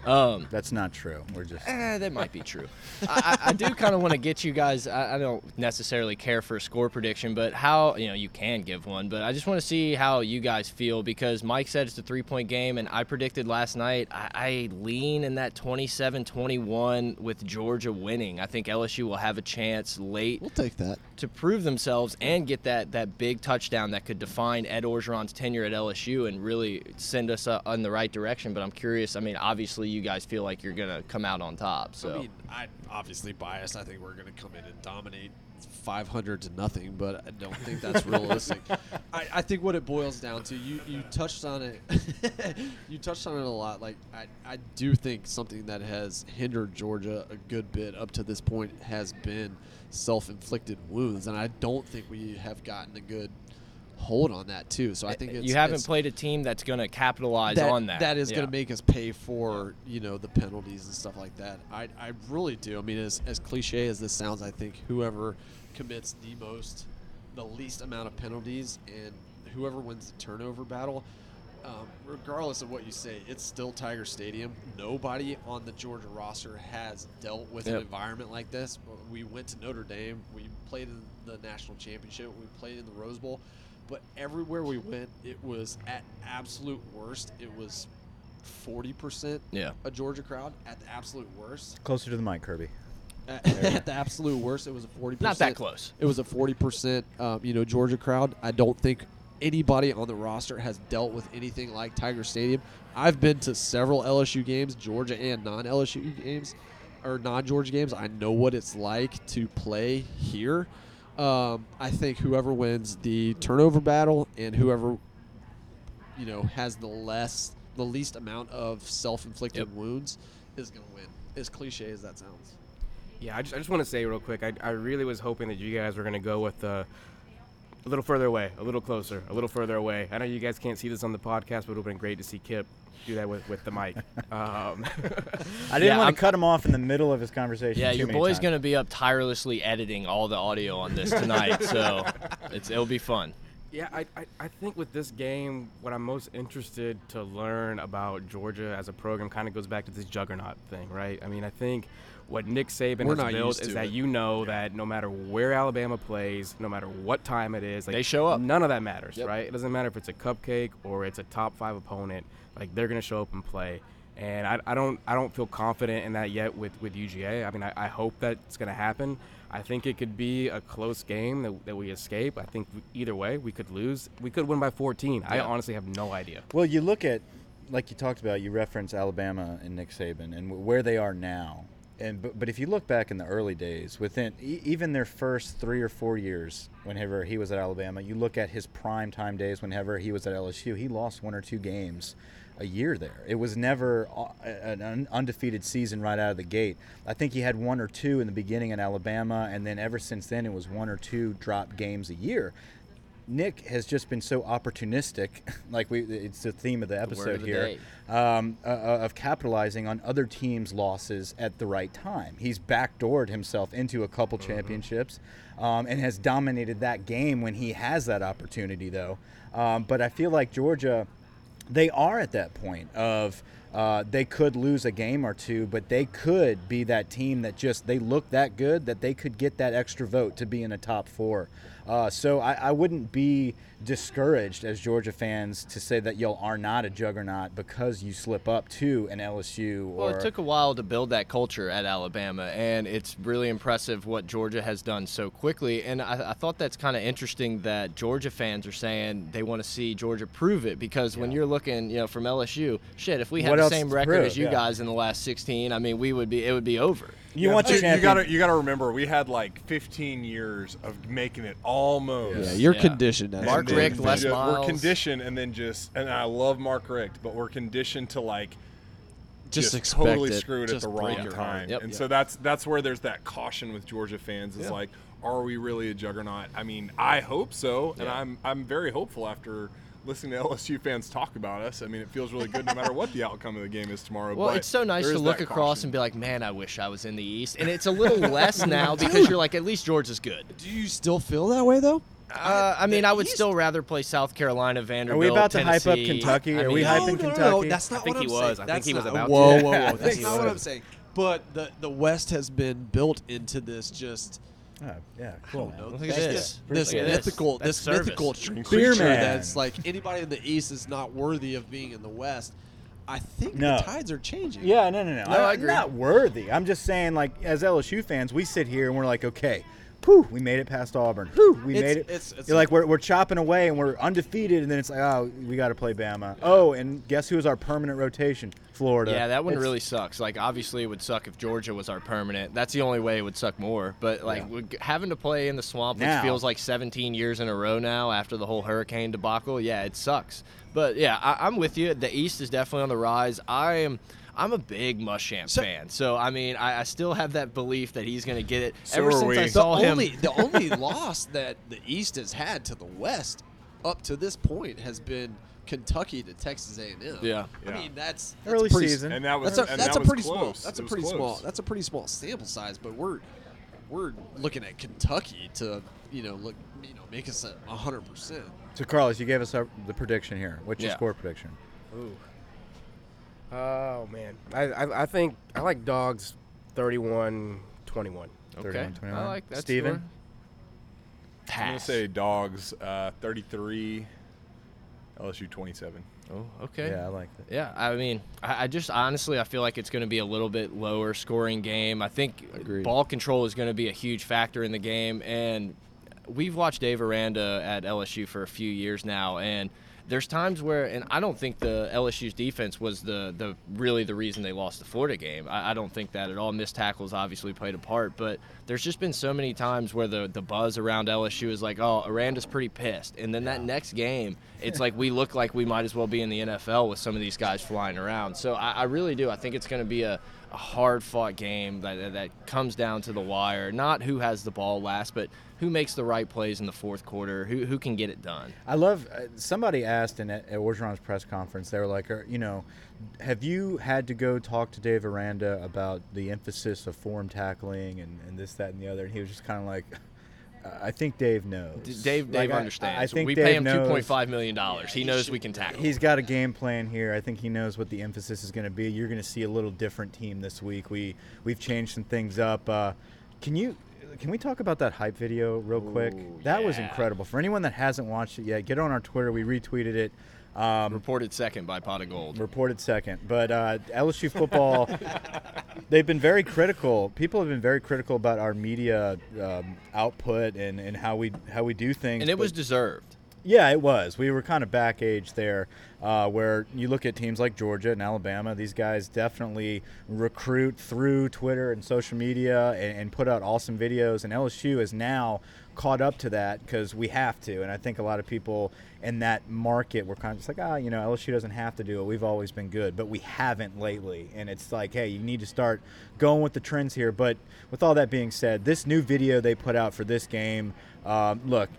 Um, That's not true. We're just eh, that might be true. I, I I do kind of want to get you guys. I, I don't necessarily care for a score prediction, but how you know you can give one. But I just want to see how you guys feel because Mike said it's a three-point game, and I predicted last night. I, I lean in that 27-21 with Georgia winning. I think LSU will have a chance late We'll take that. to prove themselves and get that that big touchdown that could define Ed Orgeron's tenure at LSU and really send us uh, in the right direction. But I'm curious. I mean, obviously, you guys feel like you're gonna come out on top. So I mean, I obviously biased. I think we're going to come in and dominate 500 to nothing, but I don't think that's realistic. I, I think what it boils down to, you you touched on it. you touched on it a lot. Like I, I do think something that has hindered Georgia a good bit up to this point has been self-inflicted wounds, and I don't think we have gotten a good hold on that too. So I think it's, you haven't played a team that's gonna capitalize that, on that. That is going to make us pay for you know the penalties and stuff like that. I, I really do. I mean, as, as cliche as this sounds, I think whoever commits the most, the least amount of penalties, and whoever wins the turnover battle, um, regardless of what you say, it's still Tiger Stadium. Nobody on the Georgia roster has dealt with an environment like this. We went to Notre Dame. We played in the national championship. We played in the Rose Bowl. But everywhere we went, it was at absolute worst. It was 40% Yeah. a Georgia crowd at the absolute worst. closer to the mic, Kirby. At, at the absolute worst, it was a 40%. Not that close. It was a 40%, um, you know, Georgia crowd. I don't think anybody on the roster has dealt with anything like Tiger Stadium. I've been to several LSU games, Georgia and non-LSU games, or non-Georgia games. I know what it's like to play here. Um, I think whoever wins the turnover battle and whoever, you know, has the less, the least amount of self-inflicted Yep. wounds is going to win. As cliche as that sounds. Yeah, I just, I just want to say real quick, I, I really was hoping that you guys were going to go with uh, a little further away, a little closer, a little further away. I know you guys can't see this on the podcast, but it would have been great to see Kip do that with, with the mic. Um, I didn't Yeah, want I'm- to cut him off in the middle of his conversation. Yeah, too your many boy's gonna be up tirelessly editing all the audio on this tonight, so it's it'll be fun. Yeah, I, I, I think with this game, what I'm most interested to learn about Georgia as a program kind of goes back to this juggernaut thing, right? I mean, I think what Nick Saban We're has not built used is to that it. you know that no matter where Alabama plays, no matter what time it is, like, They show up. None of that matters, Yep. right? It doesn't matter if it's a cupcake or it's a top five opponent. Like they're gonna show up and play. And I, I don't I don't feel confident in that yet with, with UGA. I mean, I, I hope that's going to happen. I think it could be a close game that, that we escape. I think either way, we could lose. We could win by 14. I honestly have no idea. Well, you look at, like you talked about, you reference Alabama and Nick Saban and where they are now. And but, but if you look back in the early days, within e- even their first three or four years, whenever he was at Alabama, you look at his prime time days. Whenever he was at LSU, he lost one or two games a year there. It was never uh, an undefeated season right out of the gate. I think he had one or two in the beginning in Alabama, and then ever since then, it was one or two drop games a year. Nick has just been so opportunistic, like we it's the theme of the episode the here, day. um, uh, uh, of capitalizing on other teams' losses at the right time. He's backdoored himself into a couple championships um, and has dominated that game when he has that opportunity, though. Um, but I feel like Georgia, they are at that point of uh, they could lose a game or two, but they could be that team that just they look that good that they could get that extra vote to be in a top four. Uh, so I, I wouldn't be discouraged as Georgia fans to say that y'all are not a juggernaut because you slip up to an LSU or Well, it took a while to build that culture at Alabama, and it's really impressive what Georgia has done so quickly. And I, I thought that's kind of interesting that Georgia fans are saying they want to see Georgia prove it because when you're looking, you know, from LSU, shit, if we had What the same record prove? as you Yeah. guys in the last 16, I mean, we would be, it would be over. you Yeah, want but your you gotta you gotta remember we had like 15 years of making it almost. Yeah, you're Yeah. conditioned. as Mark And a then Richt, fan. Les Miles. We're conditioned, and then just and I love Mark Richt, but we're conditioned to like Just just, totally it. screw it Just at the break wrong your time. Yep. And Yep. so that's that's where there's that caution with Georgia fans. Is Yeah. like, are we really a juggernaut? I mean, I hope so, and Yeah. I'm I'm very hopeful after listening to LSU fans talk about us. I mean, it feels really good no matter what the outcome of the game is tomorrow. Well, but it's so nice to look across caution. and be like, man, I wish I was in the East. And it's a little less now because you're like, at least Georgia's good. Do you still feel that way though? Uh, I mean, I would East- still rather play South Carolina, Vanderbilt. Are we about to hype up Kentucky? I Are we mean, hyping no, no, Kentucky? No, that's not I think what he I'm was. saying. I think he was about whoa, to. Whoa, whoa, I That's not what. I'm saying. But the the West has been built into this just Oh, yeah, cool. man. Look at Just this. this this. mythical That's this service. mythical creature man. that's like anybody in the East is not worthy of being in the West. I think No. the tides are changing. Yeah, no, no, no. No, I I'm agree. not worthy. I'm just saying, like, as LSU fans, we sit here and we're like, okay, whew, we made it past Auburn. Whew, we It's- made it. it's- it's- You're like we're, we're chopping away and we're undefeated, and then it's like, oh, we got to play Bama. Oh, and guess who's our permanent rotation? Florida. Yeah, that one It's- really sucks. Like, obviously, it would suck if Georgia was our permanent. That's the only way it would suck more. But like Yeah. having to play in the swamp, which Now. feels like 17 years in a row now after the whole hurricane debacle, yeah, it sucks. But yeah, I, I'm with you. The East is definitely on the rise. I am. I'm a big Muschamp So- fan, so I mean, I, I still have that belief that he's going to get it. So Ever since we. I saw the him, only the only loss that the East has had to the West up to this point has been Kentucky to Texas A&M. Yeah. Yeah. I mean that's, that's Early pretty, season. and that was That's a and that's that a pretty close. small. That's It a pretty close. small. That's a pretty small sample size. But we're we're looking at Kentucky to you know look you know make us a hundred percent. So, Carlos, you gave us our, the prediction here. What's your score prediction? Ooh. Oh man, I, I I think I like dogs, 31-21. okay, 31, 21. I like that. Steven? score. I'm gonna Pass. say dogs, uh, 33, LSU 27. Oh, okay. Yeah, I like that. Yeah, I mean, I, I just honestly I feel like it's going to be a little bit lower scoring game. I think Agreed. ball control is going to be a huge factor in the game, and we've watched Dave Aranda at LSU for a few years now, and there's times where, and I don't think the LSU's defense was the the really the reason they lost the Florida game. I, I don't think that at all. Missed tackles obviously played a part, but there's just been so many times where the the buzz around LSU is like, oh, Aranda's pretty pissed, and then that next game, it's like we look like we might as well be in the NFL with some of these guys flying around. So I, I really do. I think it's going to be a a hard fought game that, that, comes down to the wire. Not who has the ball last, but who makes the right plays in the fourth quarter, who, who can get it done. I love. Uh, somebody asked in at, at Orgeron's press conference. They were like, you know, have you had to go talk to Dave Aranda about the emphasis of form tackling and, and this, that, and the other? And he was just kind of like, I think Dave knows. D- Dave Like, Dave I- understands. I, think we Dave pay him knows- two point five million dollars. He knows we can tackle. He's got a game plan here. I think he knows what the emphasis is going to be. You're going to see a little different team this week. We we've changed some things up. Uh, can you can we talk about that hype video real quick? Ooh, that was incredible. For anyone that hasn't watched it yet, get on our Twitter. We retweeted it. Um, reported second by Pot of Gold. reported second. But uh, LSU football, they've been very critical. People have been very critical about our media um, output and, and how we how we do things. And it was deserved. Yeah, it was. We were kind of back age there, uh, where you look at teams like Georgia and Alabama. These guys definitely recruit through Twitter and social media and, and put out awesome videos. And LSU is now caught up to that because we have to. And I think a lot of people in that market were kind of just like, ah, you know, LSU doesn't have to do it. We've always been good, but we haven't lately. And it's like, hey, you need to start going with the trends here. But with all that being said, this new video they put out for this game, um, look,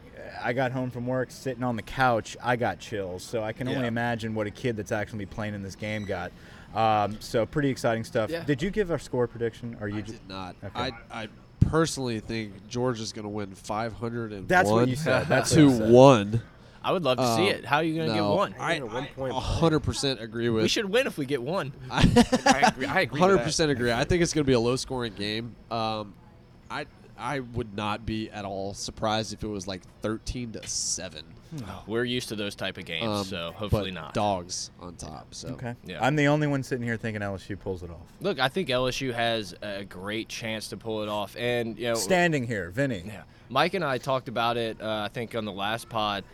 I got home from work, sitting on the couch, I got chills. So I can only Yeah. imagine what a kid that's actually playing in this game got. Um, so pretty exciting stuff. Yeah. Did you give our score prediction? Or you? I ju- did not. Okay. I, I personally think Georgia's going to win 501 That's what you said. That's what to you said. 1. I would love to see Um, it. How are you going to no, get one? I, Even a one I point 100% agree with we should win if we get one. I agree. I agree. Hundred with percent agree. I think it's going to be a low-scoring game. Um, I I would not be at all surprised if it was like thirteen to seven. We're used to those type of games, Um, so hopefully but not. Dogs on top. So Okay. Yeah. I'm the only one sitting here thinking LSU pulls it off. Look, I think LSU has a great chance to pull it off, and you know, Standing here, Vinny. Yeah, Mike and I talked about it. Uh, I think on the last pod.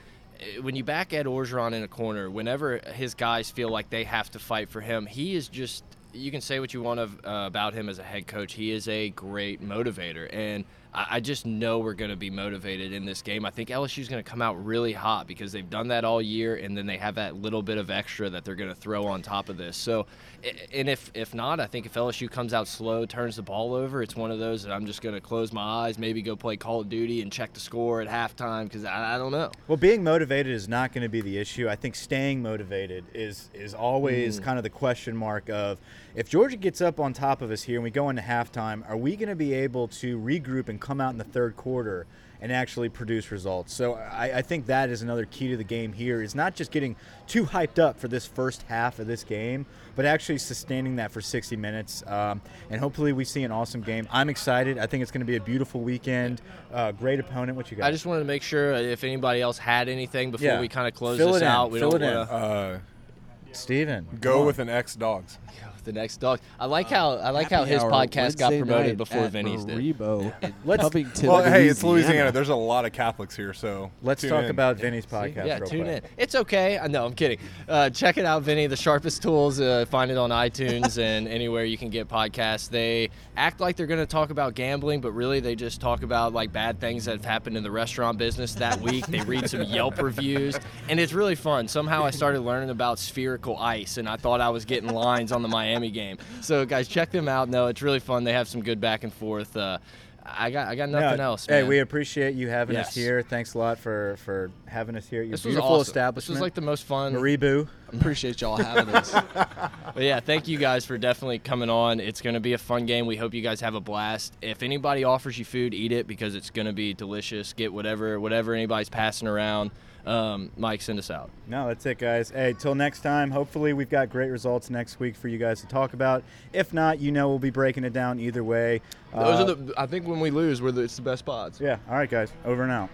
Uh, When you back Ed Orgeron in a corner, whenever his guys feel like they have to fight for him, he is just. You can say what you want of, uh, about him as a head coach. He is a great motivator, and I, I just know we're going to be motivated in this game. I think LSU is going to come out really hot because they've done that all year, and then they have that little bit of extra that they're going to throw on top of this. So, and if if not, I think if LSU comes out slow, turns the ball over, it's one of those that I'm just going to close my eyes, maybe go play Call of Duty and check the score at halftime because I, I don't know. Well, being motivated is not going to be the issue. I think staying motivated is is always mm. kind of the question mark of if Georgia gets up on top of us here and we go into halftime, are we going to be able to regroup and come out in the third quarter and actually produce results? So I, I think that is another key to the game here is not just getting too hyped up for this first half of this game, but actually sustaining that for 60 minutes. Um, and hopefully we see an awesome game. I'm excited. I think it's going to be a beautiful weekend. Uh, great opponent. What you got? I just wanted to make sure if anybody else had anything before Yeah. we kind of close Fill this it in. out. We Fill don't it in. wanna- Uh, Steven. go with an X dogs. The next dog. I like how I like how Happy his hour podcast got Wednesday promoted night before at Vinny's did. Maribo in Let's- Covington, Well, hey, it's Louisiana. Louisiana. There's a lot of Catholics here, so Let's tune talk in. about Vinny's podcast. Yeah, real tune quick. in. It's okay. I know, I'm kidding. Uh, check it out, Vinny. The Sharpest Tools. Uh, find it on iTunes and anywhere you can get podcasts. They act like they're going to talk about gambling, but really they just talk about like bad things that have happened in the restaurant business that week. they read some Yelp reviews, and it's really fun. Somehow I started learning about spherical ice, and I thought I was getting lines on the Miami game. So guys, check them out. No, it's really fun. They have some good back and forth. Uh, I got I got No, nothing else. Hey, we appreciate you having us here. Thanks a lot for for having us here at your this was beautiful awesome. This establishment. was like the most fun. Maribu. Appreciate y'all having us. But yeah, thank you guys for definitely coming on. It's going to be a fun game. We hope you guys have a blast. If anybody offers you food, eat it because it's going to be delicious. Get whatever whatever anybody's passing around. Um, Mike, send us out. No, that's it, guys. Hey, till next time. Hopefully, we've got great results next week for you guys to talk about. If not, you know we'll be breaking it down either way. Those Uh, are the. I think when we lose, we're the, it's the best spots. Yeah. All right, guys. Over and out.